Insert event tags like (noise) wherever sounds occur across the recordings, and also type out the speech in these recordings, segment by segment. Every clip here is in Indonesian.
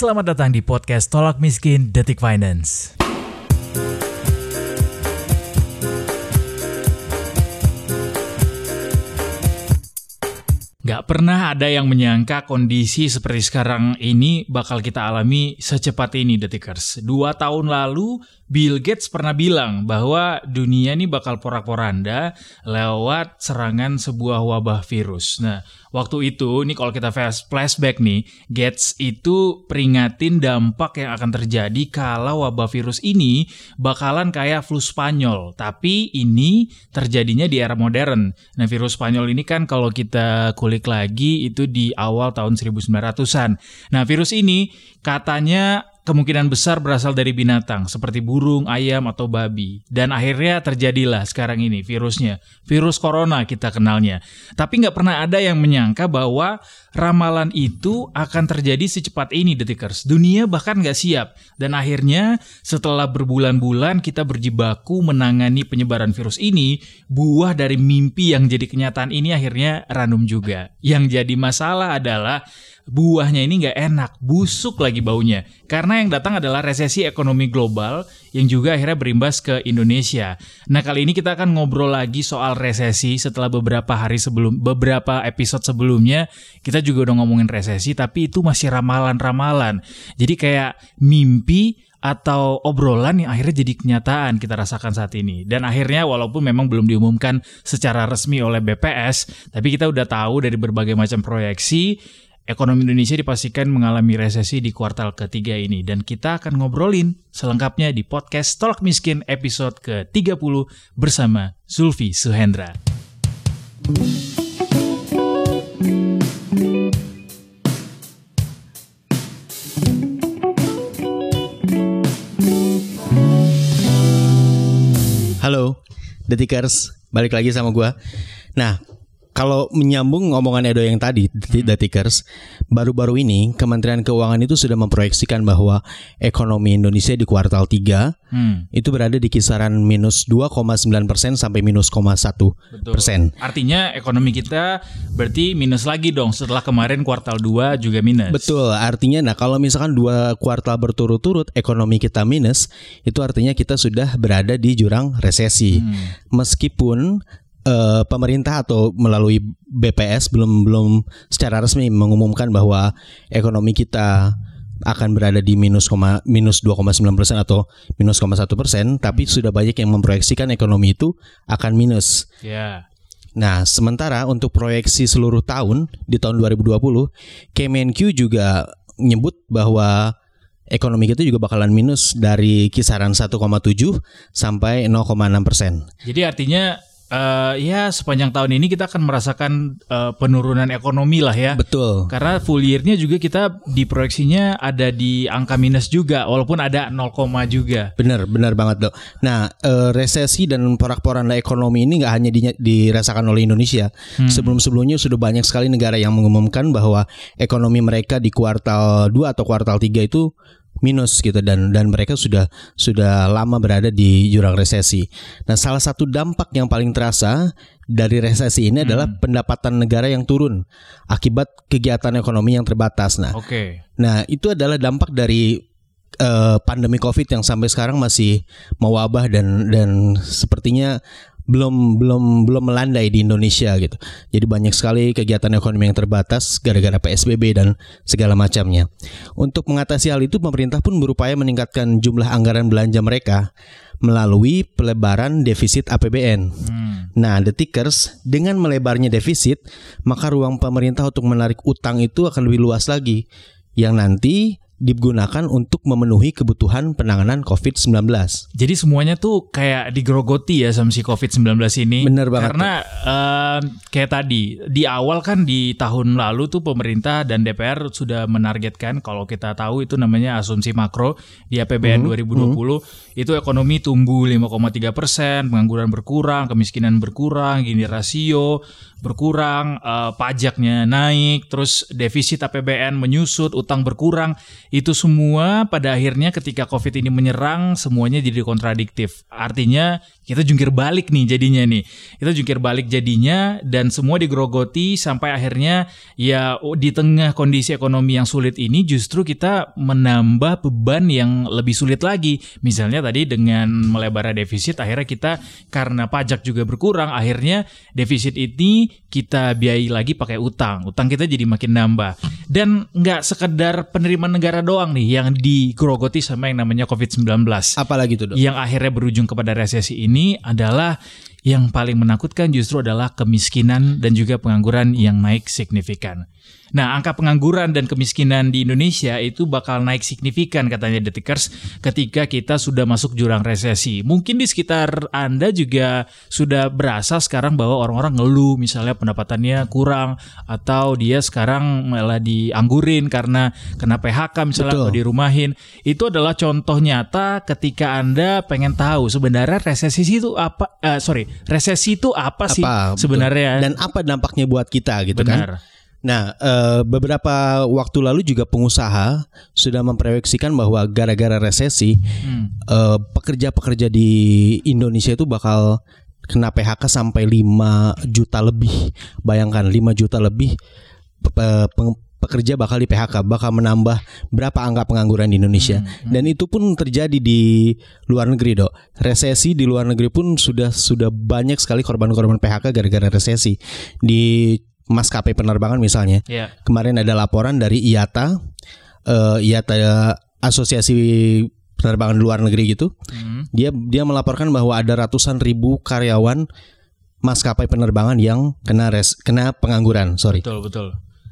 Selamat datang di podcast Tolak Miskin Detik Finance. Gak pernah ada yang menyangka kondisi seperti sekarang ini bakal kita alami secepat ini Detikers. Dua tahun lalu Bill Gates pernah bilang bahwa dunia ini bakal porak-poranda lewat serangan sebuah wabah virus. Nah, waktu itu, ini kalau kita flashback nih, Gates itu peringatin dampak yang akan terjadi kalau wabah virus ini bakalan kayak flu Spanyol. Tapi ini terjadinya di era modern. Nah, virus Spanyol ini kan kalau kita kulik lagi itu di awal tahun 1900-an. Nah, virus ini katanya kemungkinan besar berasal dari binatang seperti burung, ayam, atau babi. Dan akhirnya terjadilah sekarang ini virusnya. Virus corona kita kenalnya. Tapi nggak pernah ada yang menyangka bahwa ramalan itu akan terjadi secepat ini detikers. Dunia bahkan nggak siap. Dan akhirnya setelah berbulan-bulan kita berjibaku menangani penyebaran virus ini, buah dari mimpi yang jadi kenyataan ini akhirnya random juga. Yang jadi masalah adalah buahnya ini nggak enak, busuk lagi baunya. Karena yang datang adalah resesi ekonomi global yang juga akhirnya berimbas ke Indonesia. Nah kali ini kita akan ngobrol lagi soal resesi setelah beberapa hari sebelum beberapa episode sebelumnya kita juga udah ngomongin resesi, tapi itu masih ramalan-ramalan. Jadi kayak mimpi atau obrolan yang akhirnya jadi kenyataan kita rasakan saat ini. Dan akhirnya walaupun memang belum diumumkan secara resmi oleh BPS, tapi kita udah tahu dari berbagai macam proyeksi Ekonomi Indonesia dipastikan mengalami resesi di kuartal ketiga ini dan kita akan ngobrolin selengkapnya di podcast Tolak Miskin episode ke-30 bersama Zulfi Suhendra. Halo, Detikers, balik lagi sama gue. Nah, kalau menyambung ngomongan Edo yang tadi, hmm. Detikers, baru-baru ini Kementerian Keuangan itu sudah memproyeksikan bahwa ekonomi Indonesia di kuartal 3 hmm. itu berada di kisaran minus 2,9 persen sampai minus 1 persen. Artinya ekonomi kita berarti minus lagi dong setelah kemarin kuartal 2 juga minus. Betul, artinya nah kalau misalkan dua kuartal berturut-turut ekonomi kita minus, itu artinya kita sudah berada di jurang resesi. Hmm. Meskipun uh, pemerintah atau melalui BPS belum belum secara resmi mengumumkan bahwa ekonomi kita akan berada di minus minus 2,9 persen atau minus 1 persen, tapi sudah banyak yang memproyeksikan ekonomi itu akan minus. Yeah. Nah, sementara untuk proyeksi seluruh tahun di tahun 2020, Kemenq juga menyebut bahwa ekonomi kita juga bakalan minus dari kisaran 1,7 sampai 0,6 persen. Jadi artinya uh, ya sepanjang tahun ini kita akan merasakan uh, penurunan ekonomi lah ya. Betul. Karena full year-nya juga kita di proyeksinya ada di angka minus juga walaupun ada 0, juga. Bener, bener banget dok. Nah, uh, resesi dan porak-poranda ekonomi ini nggak hanya di, dirasakan oleh Indonesia. Hmm. Sebelum-sebelumnya sudah banyak sekali negara yang mengumumkan bahwa ekonomi mereka di kuartal 2 atau kuartal 3 itu minus gitu dan dan mereka sudah sudah lama berada di jurang resesi. Nah, salah satu dampak yang paling terasa dari resesi ini hmm. adalah pendapatan negara yang turun akibat kegiatan ekonomi yang terbatas. Nah, Okay. Nah, itu adalah dampak dari uh, pandemi Covid yang sampai sekarang masih mewabah dan dan sepertinya belum belum belum melandai di Indonesia gitu. Jadi banyak sekali kegiatan ekonomi yang terbatas gara-gara PSBB dan segala macamnya. Untuk mengatasi hal itu pemerintah pun berupaya meningkatkan jumlah anggaran belanja mereka melalui pelebaran defisit APBN. Hmm. Nah, detikers dengan melebarnya defisit, maka ruang pemerintah untuk menarik utang itu akan lebih luas lagi yang nanti digunakan untuk memenuhi kebutuhan penanganan COVID-19. Jadi semuanya tuh kayak digerogoti ya sama si COVID-19 ini. Bener banget. Karena uh, kayak tadi di awal kan di tahun lalu tuh pemerintah dan DPR sudah menargetkan kalau kita tahu itu namanya asumsi makro di APBN mm -hmm. 2020 mm itu ekonomi tumbuh 5,3 persen, pengangguran berkurang, kemiskinan berkurang, gini rasio berkurang, uh, pajaknya naik, terus defisit APBN menyusut, utang berkurang. Itu semua pada akhirnya ketika Covid ini menyerang semuanya jadi kontradiktif. Artinya kita jungkir balik nih jadinya nih. Kita jungkir balik jadinya dan semua digerogoti sampai akhirnya ya oh, di tengah kondisi ekonomi yang sulit ini justru kita menambah beban yang lebih sulit lagi. Misalnya tadi dengan melebar defisit akhirnya kita karena pajak juga berkurang akhirnya defisit ini kita biayai lagi pakai utang. Utang kita jadi makin nambah. Dan nggak sekedar penerimaan negara doang nih yang digerogoti sama yang namanya COVID-19. Apalagi itu dok? Yang akhirnya berujung kepada resesi ini adalah yang paling menakutkan justru adalah kemiskinan dan juga pengangguran yang naik signifikan. Nah, angka pengangguran dan kemiskinan di Indonesia itu bakal naik signifikan katanya Detikers ketika kita sudah masuk jurang resesi. Mungkin di sekitar Anda juga sudah berasa sekarang bahwa orang-orang ngeluh misalnya pendapatannya kurang atau dia sekarang malah dianggurin karena kena PHK misalnya Betul. atau dirumahin. Itu adalah contoh nyata ketika Anda pengen tahu sebenarnya resesi itu apa eh, sorry, resesi itu apa, sih Apa, betul. sebenarnya? Dan apa dampaknya buat kita gitu kan? Benar. Nah, eh, beberapa waktu lalu juga pengusaha sudah memproyeksikan bahwa gara-gara resesi, Hmm. eh, pekerja-pekerja di Indonesia itu bakal kena PHK sampai 5 juta lebih. Bayangkan 5 juta lebih pe- peng- pekerja bakal di PHK, bakal menambah berapa angka pengangguran di Indonesia. Dan itu pun terjadi di luar negeri, Dok. Resesi di luar negeri pun sudah sudah banyak sekali korban-korban PHK gara-gara resesi. Di maskapai penerbangan misalnya. Ya. Kemarin ada laporan dari IATA, eh, IATA Asosiasi Penerbangan Luar Negeri gitu. Hmm. Dia dia melaporkan bahwa ada ratusan ribu karyawan maskapai penerbangan yang kena res, kena pengangguran. Sorry. Betul betul.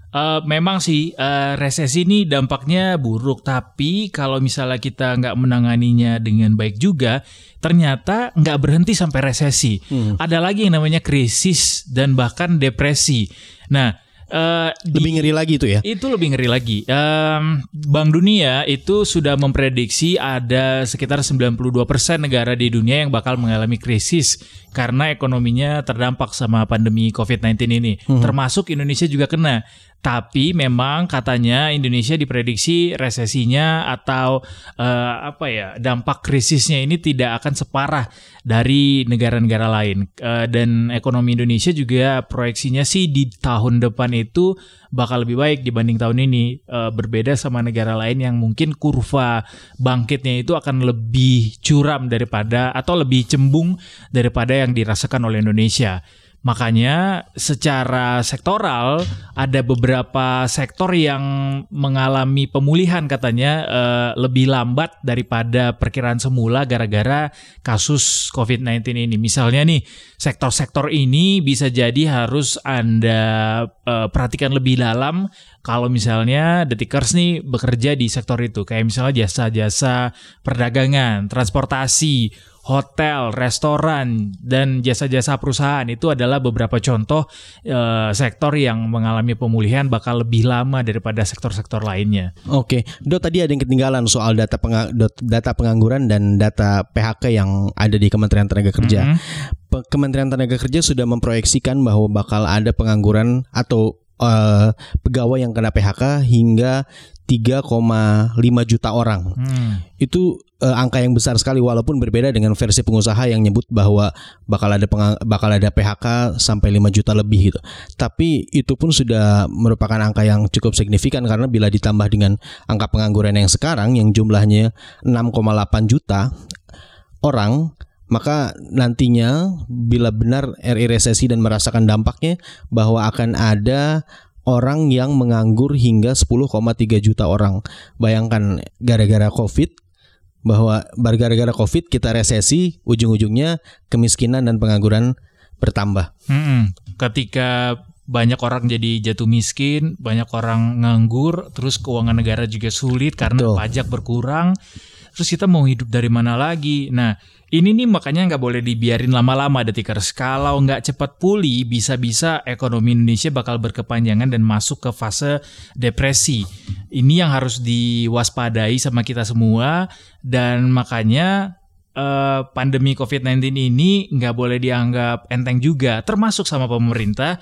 Eh, memang sih eh, resesi ini dampaknya buruk, tapi kalau misalnya kita nggak menanganinya dengan baik juga, ternyata nggak berhenti sampai resesi. Ada lagi yang namanya krisis dan bahkan depresi. Nah, eh, di- Lebih ngeri lagi itu ya. itu lebih ngeri lagi. Em, Bank Dunia itu sudah memprediksi ada sekitar 92% negara di dunia yang bakal mengalami krisis karena ekonominya terdampak sama pandemi COVID-19 ini. Termasuk Indonesia juga kena. Tapi memang katanya Indonesia diprediksi resesinya atau eh, apa ya dampak krisisnya ini tidak akan separah dari negara-negara lain. Eh, dan ekonomi Indonesia juga proyeksinya sih di tahun depan itu bakal lebih baik dibanding tahun ini. Eh, berbeda sama negara lain yang mungkin kurva bangkitnya itu akan lebih curam daripada atau lebih cembung daripada yang dirasakan oleh Indonesia. Makanya secara sektoral ada beberapa sektor yang mengalami pemulihan katanya eh, lebih lambat daripada perkiraan semula gara-gara kasus COVID-19 ini. Misalnya nih sektor-sektor ini bisa jadi harus Anda eh, perhatikan lebih dalam kalau misalnya Detikers nih bekerja di sektor itu kayak misalnya jasa-jasa perdagangan, transportasi, hotel, restoran, dan jasa-jasa perusahaan itu adalah beberapa contoh eh, sektor yang mengalami pemulihan bakal lebih lama daripada sektor-sektor lainnya. Oke, Dok tadi ada yang ketinggalan soal data penga- data pengangguran dan data PHK yang ada di Kementerian Tenaga Kerja. Mhm. Pe- Kementerian Tenaga Kerja sudah memproyeksikan bahwa bakal ada pengangguran atau eh, pegawai yang kena PHK hingga 3,5 juta orang. Hmm. Itu eh, angka yang besar sekali walaupun berbeda dengan versi pengusaha yang nyebut bahwa bakal ada penga- bakal ada PHK sampai 5 juta lebih gitu. Tapi itu pun sudah merupakan angka yang cukup signifikan karena bila ditambah dengan angka pengangguran yang sekarang yang jumlahnya 6,8 juta orang maka nantinya bila benar RI resesi dan merasakan dampaknya bahwa akan ada orang yang menganggur hingga 10,3 juta orang. Bayangkan gara-gara Covid bahwa gara-gara Covid kita resesi, ujung-ujungnya kemiskinan dan pengangguran bertambah. Mm-mm. Ketika banyak orang jadi jatuh miskin, banyak orang nganggur, terus keuangan negara juga sulit karena Betul. pajak berkurang. Terus kita mau hidup dari mana lagi? Nah, ini nih makanya nggak boleh dibiarin lama-lama detikers. Kalau nggak cepat pulih, bisa-bisa ekonomi Indonesia bakal berkepanjangan dan masuk ke fase depresi. Ini yang harus diwaspadai sama kita semua dan makanya eh, pandemi COVID-19 ini nggak boleh dianggap enteng juga, termasuk sama pemerintah.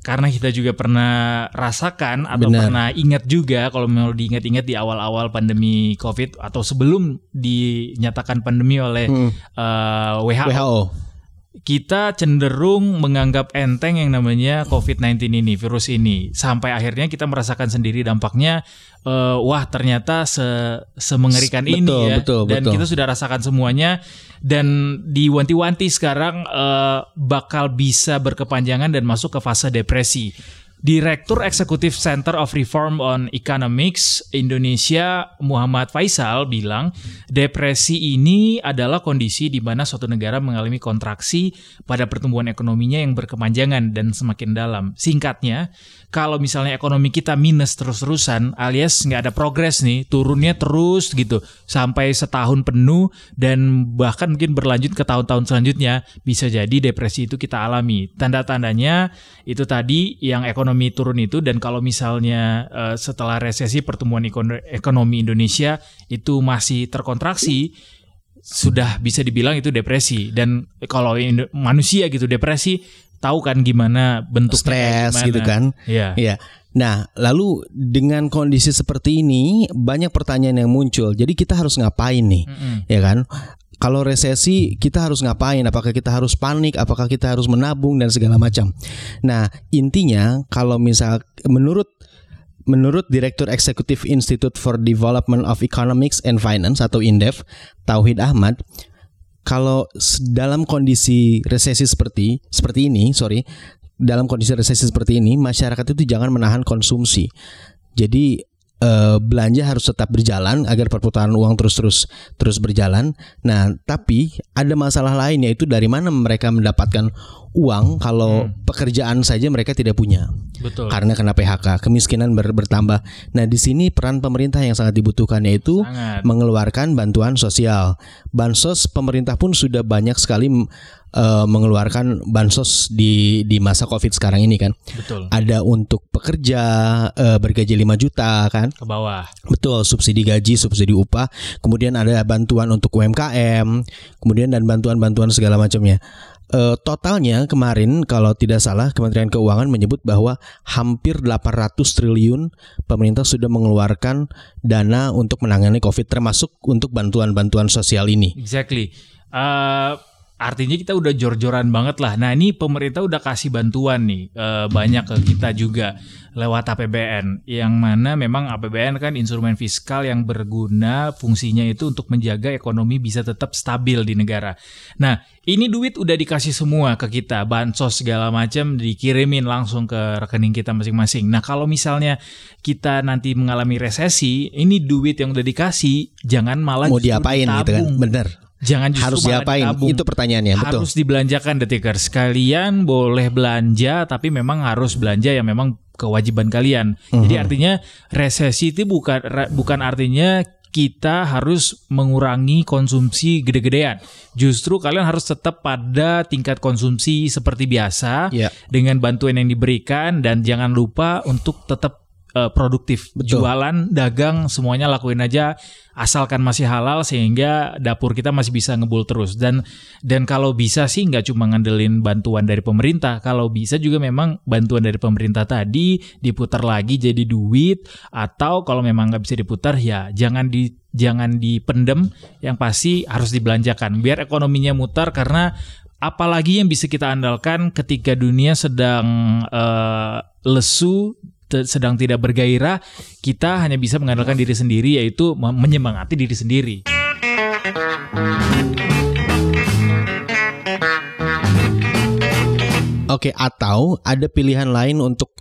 Karena kita juga pernah rasakan atau Benar. pernah ingat juga kalau mau diingat-ingat di awal-awal pandemi COVID atau sebelum dinyatakan pandemi oleh Hmm. eh, WHO, WHO. Kita cenderung menganggap enteng yang namanya COVID-19 ini, virus ini. Sampai akhirnya kita merasakan sendiri dampaknya, eh, wah ternyata se semengerikan Betul, ini ya. betul, Dan betul. kita sudah rasakan semuanya. Dan diwanti-wanti sekarang eh, bakal bisa berkepanjangan dan masuk ke fase depresi. Direktur Eksekutif Center of Reform on Economics Indonesia Muhammad Faisal bilang depresi ini adalah kondisi di mana suatu negara mengalami kontraksi pada pertumbuhan ekonominya yang berkepanjangan dan semakin dalam. Singkatnya, kalau misalnya ekonomi kita minus terus-terusan alias nggak ada progres nih, turunnya terus gitu sampai setahun penuh dan bahkan mungkin berlanjut ke tahun-tahun selanjutnya bisa jadi depresi itu kita alami. Tanda-tandanya itu tadi yang ekonomi turun itu dan kalau misalnya eh, setelah resesi pertumbuhan ekono- ekonomi Indonesia itu masih terkontraksi sudah bisa dibilang itu depresi dan kalau manusia gitu depresi tahu kan gimana kayak Stres gimana. gitu kan. Iya. Iya. Nah, lalu dengan kondisi seperti ini banyak pertanyaan yang muncul. Jadi kita harus ngapain nih? Mm-mm. Ya kan? Kalau resesi kita harus ngapain? Apakah kita harus panik? Apakah kita harus menabung dan segala macam? Nah, intinya kalau misal menurut menurut Direktur Eksekutif Institute for Development of Economics and Finance atau INDEF, Tauhid Ahmad, kalau dalam kondisi resesi seperti seperti ini, sorry, dalam kondisi resesi seperti ini, masyarakat itu jangan menahan konsumsi. Jadi eh, belanja harus tetap berjalan agar perputaran uang terus-terus terus berjalan. Nah, tapi ada masalah lain yaitu dari mana mereka mendapatkan uang kalau pekerjaan saja mereka tidak punya Betul. karena kena PHK, kemiskinan ber- bertambah. Nah, di sini peran pemerintah yang sangat dibutuhkan yaitu Sangat. mengeluarkan bantuan sosial. Bansos pemerintah pun sudah banyak sekali eh, mengeluarkan bansos di di masa Covid sekarang ini kan. Betul. Ada untuk pekerja eh, bergaji 5 juta kan. Ke bawah. Betul, subsidi gaji, subsidi upah, kemudian ada bantuan untuk UMKM, kemudian dan bantuan-bantuan segala macamnya. Eh, totalnya kemarin kalau tidak salah Kementerian Keuangan menyebut bahwa hampir 800 triliun pemerintah sudah mengeluarkan dana untuk menangani Covid termasuk untuk bantuan-bantuan sosial ini. Exactly. Eh, artinya kita udah jor-joran banget lah. Nah ini pemerintah udah kasih bantuan nih eh, banyak ke kita juga lewat APBN. Yang mana memang APBN kan instrumen fiskal yang berguna fungsinya itu untuk menjaga ekonomi bisa tetap stabil di negara. Nah ini duit udah dikasih semua ke kita, bansos segala macam dikirimin langsung ke rekening kita masing-masing. Nah kalau misalnya kita nanti mengalami resesi, ini duit yang udah dikasih jangan malah Mau diapain gitu kan? Bener. Jangan justru Harus diapain? ditabung. Itu pertanyaannya, betul. Harus dibelanjakan detikers. Kalian boleh belanja tapi memang harus belanja yang memang kewajiban kalian. Jadi Mhm. artinya resesi itu bukan bukan artinya kita harus mengurangi konsumsi gede-gedean. Justru kalian harus tetap pada tingkat konsumsi seperti biasa Iya. dengan bantuan yang diberikan dan jangan lupa untuk tetap eh, produktif. Betul. Jualan, dagang, semuanya lakuin aja asalkan masih halal sehingga dapur kita masih bisa ngebul terus. Dan dan kalau bisa sih nggak cuma ngandelin bantuan dari pemerintah, kalau bisa juga memang bantuan dari pemerintah tadi diputar lagi jadi duit atau kalau memang nggak bisa diputar ya jangan di jangan dipendem, yang pasti harus dibelanjakan biar ekonominya mutar karena apalagi yang bisa kita andalkan ketika dunia sedang eh, lesu sedang tidak bergairah kita hanya bisa mengandalkan diri sendiri yaitu me- menyemangati diri sendiri Oke, atau ada pilihan lain untuk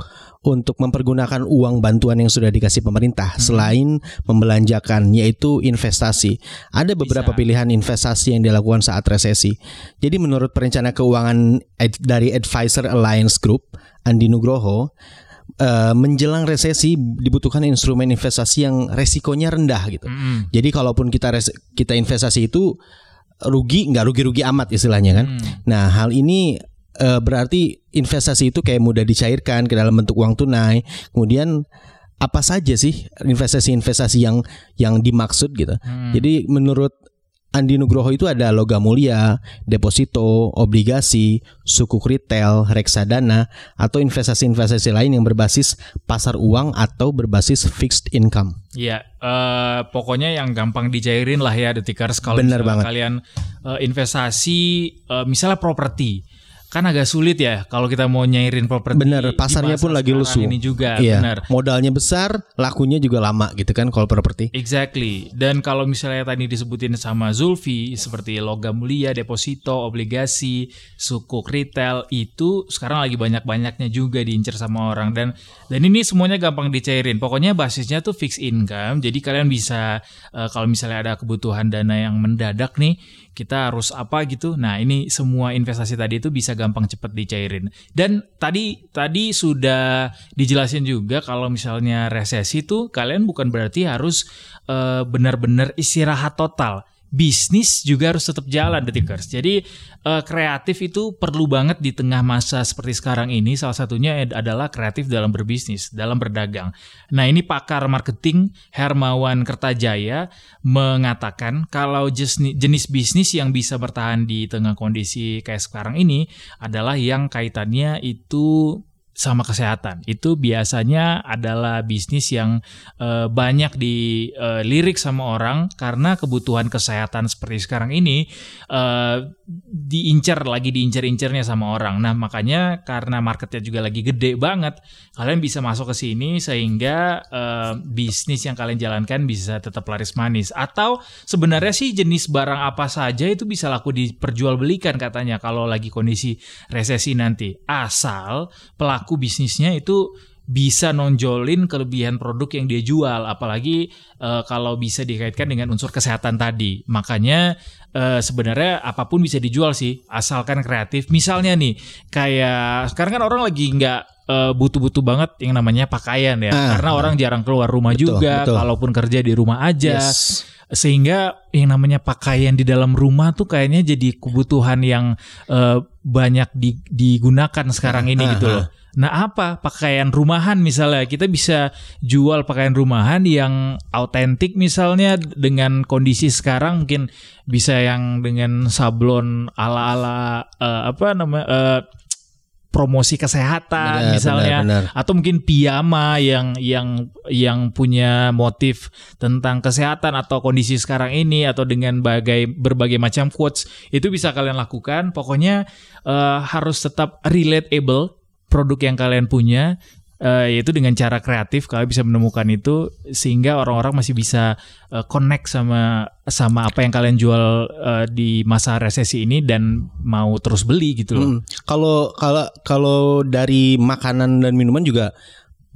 untuk mempergunakan uang bantuan yang sudah dikasih pemerintah selain membelanjakan yaitu investasi. Ada beberapa Bisa. pilihan investasi yang dilakukan saat resesi. Jadi menurut perencana keuangan dari Advisor Alliance Group, Andi Nugroho, eh, menjelang resesi dibutuhkan instrumen investasi yang resikonya rendah gitu. Mm-mm. Jadi kalaupun kita res- kita investasi itu rugi nggak rugi-rugi amat istilahnya kan. Hmm. Nah, hal ini eh, berarti investasi itu kayak mudah dicairkan ke dalam bentuk uang tunai. Kemudian apa saja sih investasi-investasi yang yang dimaksud gitu. Hmm. Jadi menurut Andi Nugroho itu ada logam mulia, deposito, obligasi, sukuk retail, reksadana, atau investasi-investasi lain yang berbasis pasar uang atau berbasis fixed income. Iya, eh, pokoknya yang gampang dicairin lah ya detikers kalau Bener banget. kalian eh, investasi eh, misalnya properti. Kan agak sulit ya kalau kita mau nyairin properti. Bener, pasarnya pun lagi lesu. Ini juga, Iya, benar. modalnya besar, lakunya juga lama gitu kan kalau properti. Exactly. Dan kalau misalnya tadi disebutin sama Zulfi seperti logam mulia, deposito, obligasi, sukuk retail itu sekarang lagi banyak-banyaknya juga diincar sama orang dan dan ini semuanya gampang dicairin. Pokoknya basisnya tuh fixed income. Jadi kalian bisa eh, kalau misalnya ada kebutuhan dana yang mendadak nih, kita harus apa gitu. Nah, ini semua investasi tadi itu bisa gampang cepet dicairin. Dan tadi tadi sudah dijelasin juga kalau misalnya resesi tuh kalian bukan berarti harus eh, benar-benar istirahat total. Bisnis juga harus tetap jalan detikers. Jadi eh, kreatif itu perlu banget di tengah masa seperti sekarang ini. Salah satunya adalah kreatif dalam berbisnis, dalam berdagang. Nah ini pakar marketing Hermawan Kertajaya mengatakan kalau jenis bisnis yang bisa bertahan di tengah kondisi kayak sekarang ini adalah yang kaitannya itu sama kesehatan. Itu biasanya adalah bisnis yang eh, banyak dilirik sama orang karena kebutuhan kesehatan seperti sekarang ini eh, diincar lagi diincar-incarnya sama orang. Nah, makanya karena marketnya juga lagi gede banget, kalian bisa masuk ke sini sehingga eh, bisnis yang kalian jalankan bisa tetap laris manis. Atau sebenarnya sih jenis barang apa saja itu bisa laku diperjualbelikan katanya kalau lagi kondisi resesi nanti. Asal pelaku bisnisnya itu bisa nonjolin kelebihan produk yang dia jual apalagi eh, kalau bisa dikaitkan dengan unsur kesehatan tadi makanya eh, sebenarnya apa pun bisa dijual sih asalkan kreatif misalnya nih kayak sekarang kan orang lagi nggak eh, butuh-butuh banget yang namanya pakaian ya Ah, karena orang jarang keluar rumah Betul, juga betul. kalaupun kerja di rumah aja Yes. sehingga yang namanya pakaian di dalam rumah tuh kayaknya jadi kebutuhan yang eh, banyak di- digunakan sekarang ini Ah, gitu ah. loh. Nah apa pakaian rumahan misalnya? Kita bisa jual pakaian rumahan yang autentik misalnya dengan kondisi sekarang mungkin bisa yang dengan sablon ala-ala eh, apa namanya eh, promosi kesehatan Benar, misalnya. benar, benar. atau mungkin piyama yang yang yang punya motif tentang kesehatan atau kondisi sekarang ini atau dengan bagai berbagai macam quotes. Itu bisa kalian lakukan. Pokoknya eh, harus tetap relatable produk yang kalian punya eh, yaitu dengan cara kreatif kalian bisa menemukan itu sehingga orang-orang masih bisa eh, connect sama sama apa yang kalian jual eh, di masa resesi ini dan mau terus beli gitu loh. Hmm. Kalau kalau kalau dari makanan dan minuman juga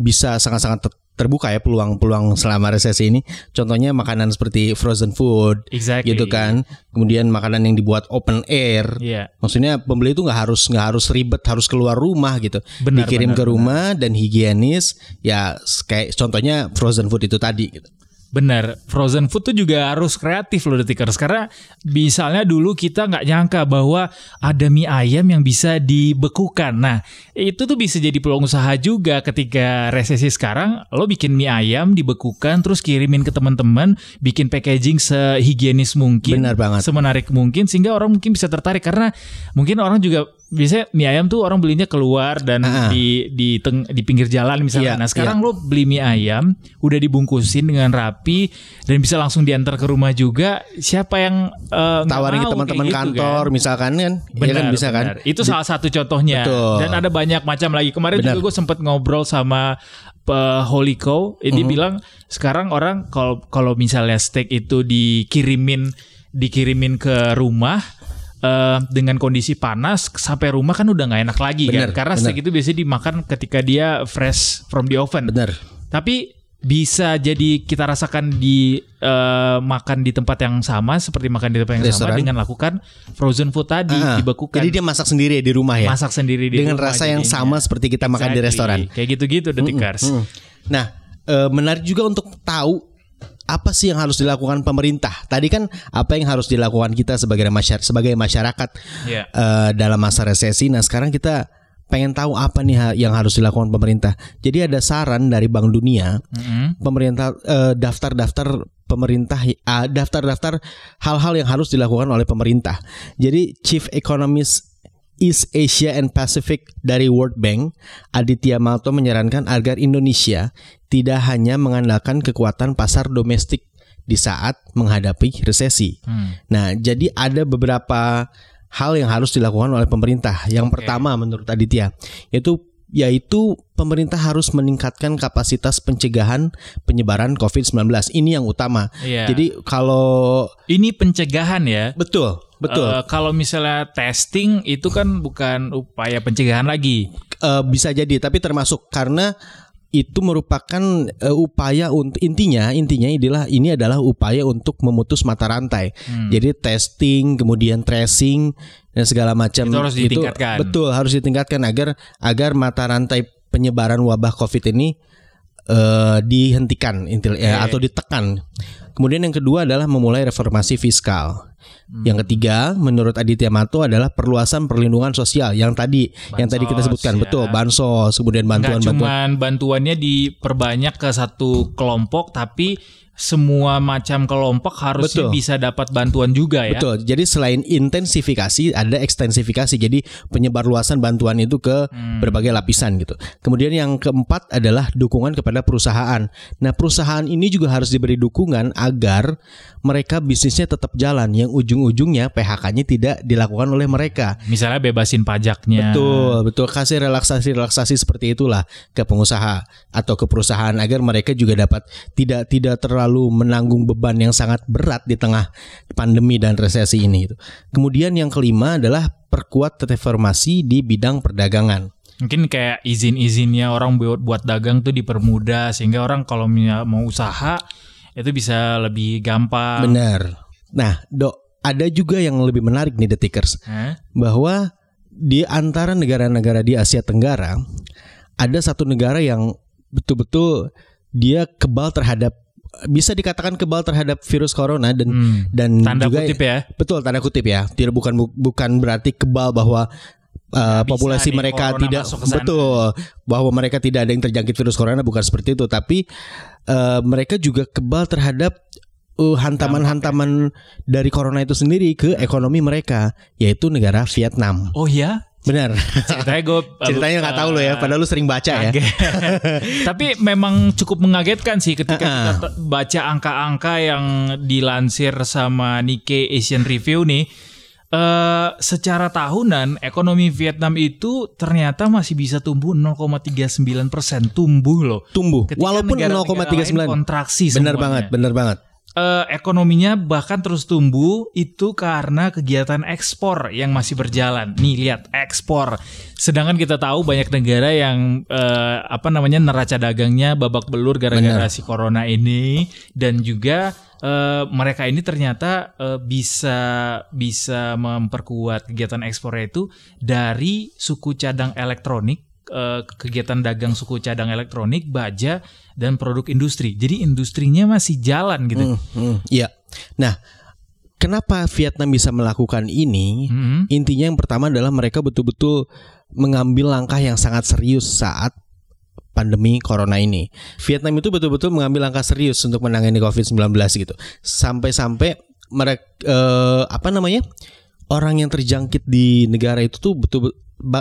bisa sangat-sangat terbuka ya peluang-peluang selama resesi ini. Contohnya makanan seperti frozen food Exactly. gitu kan. Kemudian makanan yang dibuat open air. Iya. Maksudnya pembeli itu nggak harus nggak harus ribet harus keluar rumah gitu. Benar, Dikirim benar, ke rumah dan higienis ya kayak contohnya frozen food itu tadi gitu. Bener, frozen food tuh juga harus kreatif loh detikers karena misalnya dulu kita nggak nyangka bahwa ada mie ayam yang bisa dibekukan. Nah itu tuh bisa jadi peluang usaha juga ketika resesi sekarang lo bikin mie ayam dibekukan terus kirimin ke teman-teman, bikin packaging sehigienis mungkin, Benar banget. semenarik mungkin sehingga orang mungkin bisa tertarik karena mungkin orang juga biasanya mie ayam tuh orang belinya keluar dan Ah. di di teng- di pinggir jalan misalnya. Iya, nah sekarang lo beli mie ayam udah dibungkusin dengan rapi dan bisa langsung diantar ke rumah juga. Siapa yang nggak Tawarin ke teman-teman gitu kantor kan? misalkan kan. Iya Benar, kan bisa kan. benar. Itu salah satu contohnya. Betul. Dan ada banyak macam lagi. Kemarin Benar. juga gue sempat ngobrol sama uh, Holy Cow. Eh, Mhm. Dia bilang sekarang orang kalau kalau misalnya steak itu dikirimin dikirimin ke rumah eh, dengan kondisi panas sampai rumah kan udah nggak enak lagi Benar, kan. Karena benar. steak itu biasanya dimakan ketika dia fresh from the oven. Benar. Tapi bisa jadi kita rasakan di eh, makan di tempat yang sama seperti makan di tempat yang sama Restoran. dengan lakukan frozen food tadi Ah, dibekukan Jadi dia masak sendiri di rumah ya. masak sendiri di dengan rumah rasa yang jadinya. sama seperti kita makan di Exactly. restoran. Kayak gitu-gitu detikers. Hmm. Nah, eh, menarik juga untuk tahu apa sih yang harus dilakukan pemerintah. Tadi kan apa yang harus dilakukan kita sebagai masyarakat sebagai masyarakat Iya. eh, dalam masa resesi. Nah, sekarang kita pengen tahu apa nih yang harus dilakukan pemerintah. Jadi ada saran dari Bank Dunia, Mm-mm. pemerintah eh, daftar-daftar pemerintah ah, daftar-daftar hal-hal yang harus dilakukan oleh pemerintah. Jadi Chief Economist East Asia and Pacific dari World Bank, Aditya Malto menyarankan agar Indonesia tidak hanya mengandalkan kekuatan pasar domestik di saat menghadapi resesi. Hmm. Nah, jadi ada beberapa hal yang harus dilakukan oleh pemerintah. Yang Oke. pertama menurut Aditya yaitu yaitu pemerintah harus meningkatkan kapasitas pencegahan penyebaran COVID-19. Ini yang utama. Iya. Jadi kalau ini pencegahan ya. betul, betul Eh, kalau misalnya testing itu kan bukan upaya pencegahan lagi. Eh, bisa jadi tapi termasuk karena itu merupakan eh, upaya untuk intinya intinya adalah ini adalah upaya untuk memutus mata rantai. Hmm. Jadi testing, kemudian tracing dan segala macam Itu harus ditingkatkan. betul harus ditingkatkan agar agar mata rantai penyebaran wabah Covid ini eh, dihentikan intil ya, Oke. atau ditekan. Kemudian yang kedua adalah memulai reformasi fiskal. Hmm. Yang ketiga, menurut Aditya Mato adalah perluasan perlindungan sosial yang tadi yang tadi kita Bansos, sebutkan ya. betul bansos, kemudian Nggak bantuan-bantuan cuman bantuannya diperbanyak ke satu kelompok, tapi semua macam kelompok harusnya Betul. bisa dapat bantuan juga ya. Betul. Jadi selain intensifikasi ada ekstensifikasi. Jadi penyebar luasan bantuan itu ke Hmm. berbagai lapisan gitu. Kemudian yang keempat adalah dukungan kepada perusahaan. Nah, perusahaan ini juga harus diberi dukungan agar mereka bisnisnya tetap jalan yang ujung-ujungnya PHK-nya tidak dilakukan oleh mereka. Misalnya bebasin pajaknya. Betul, betul kasih relaksasi-relaksasi seperti itulah ke pengusaha atau ke perusahaan agar mereka juga dapat tidak tidak terlalu menanggung beban yang sangat berat di tengah pandemi dan resesi ini. gitu. Kemudian yang kelima adalah perkuat reformasi di bidang perdagangan. Mungkin kayak izin-izinnya orang buat buat dagang tuh dipermudah sehingga orang kalau mau usaha itu bisa lebih gampang. Benar. Nah, dok, ada juga yang lebih menarik nih detikers Hah? bahwa di antara negara-negara di Asia Tenggara ada satu negara yang betul-betul dia kebal terhadap bisa dikatakan kebal terhadap virus corona dan Hmm. dan Tanda juga kutip ya. betul tanda kutip ya tidak bukan bu- bukan berarti kebal bahwa uh, populasi mereka tidak betul bahwa mereka tidak ada yang terjangkit virus corona bukan seperti itu tapi uh, mereka juga kebal terhadap uh, hantaman-hantaman dari corona itu sendiri ke ekonomi mereka yaitu negara Vietnam Oh ya? benar Ceritanya gue (laughs) ceritanya nggak tahu lo ya padahal lu sering baca ya (laughs) Tapi memang cukup mengagetkan sih ketika Uh-uh. kita baca angka-angka yang dilansir sama Nikkei Asian Review nih. Eh secara tahunan ekonomi Vietnam itu ternyata masih bisa tumbuh 0,39 persen tumbuh loh. tumbuh Ketika walaupun negara-negara lain 0,39 kontraksi benar semuanya. banget benar banget Eh, ekonominya bahkan terus tumbuh itu karena kegiatan ekspor yang masih berjalan. Nih lihat ekspor. Sedangkan kita tahu banyak negara yang eh, apa namanya neraca dagangnya babak belur gara-gara si corona ini dan juga eh, mereka ini ternyata eh, bisa bisa memperkuat kegiatan ekspornya itu dari suku cadang elektronik eh, kegiatan dagang suku cadang elektronik, baja dan produk industri. Jadi industrinya masih jalan gitu. Hmm, hmm, Iya. Nah, kenapa Vietnam bisa melakukan ini? Mhm. Intinya yang pertama adalah mereka betul-betul mengambil langkah yang sangat serius saat pandemi corona ini. Vietnam itu betul-betul mengambil langkah serius untuk menangani COVID-19 gitu. Sampai-sampai mereka eh, apa namanya? Orang yang terjangkit di negara itu tuh betul ba-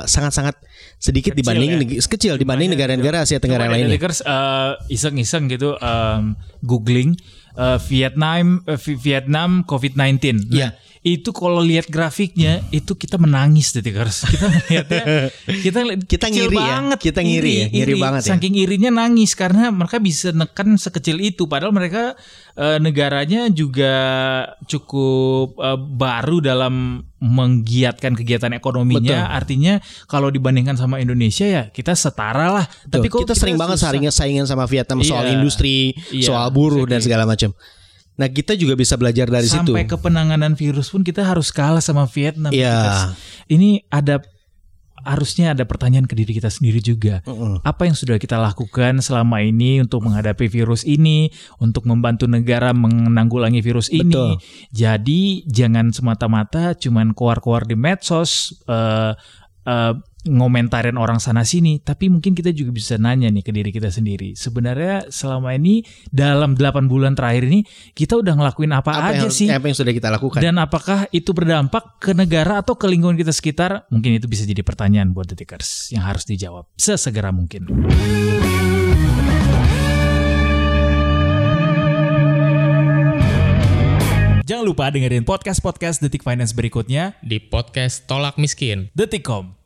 sangat-sangat sedikit Kecil dibanding ya? neg- kecil dibanding negara-negara Asia Tenggara lainnya. Detikers, eh, iseng-iseng gitu em, googling eh, Vietnam Vi- Vietnam COVID-19. Nah, Iya. Itu kalau lihat grafiknya itu kita menangis Detikers. Kita melihatnya (laughs) kita Kita ngiri ya, banget. kita ngiri ya, ngiri banget ya. Saking irinya nangis karena mereka bisa nekan sekecil itu padahal mereka eh, negaranya juga cukup eh, baru dalam menggiatkan kegiatan ekonominya. Artinya kalau dibandingkan sama Indonesia ya kita setara lah. Tuh, Tapi kok kita, sering banget susah? saingan saingan sama Vietnam soal Iya. industri, Iya, soal buruh dan segala macam. Nah, kita juga bisa belajar dari situ. sampai ke penanganan virus pun kita harus kalah sama Vietnam. Iya. Ini ada harusnya ada pertanyaan ke diri kita sendiri juga. Mm-mm. Apa yang sudah kita lakukan selama ini untuk menghadapi virus ini, untuk membantu negara menanggulangi virus ini. Betul. Jadi jangan semata-mata cuman keluar-keluar di medsos eh, eh, ngomentarin orang sana sini, tapi mungkin kita juga bisa nanya nih ke diri kita sendiri. Sebenarnya selama ini dalam 8 bulan terakhir ini kita udah ngelakuin apa, Apa aja yang, sih? apa yang sudah kita lakukan? Dan apakah itu berdampak ke negara atau ke lingkungan kita sekitar? Mungkin itu bisa jadi pertanyaan buat detikers yang harus dijawab sesegera mungkin. Jangan lupa dengerin podcast-podcast Detik Finance berikutnya di podcast Tolak Miskin. Detikcom.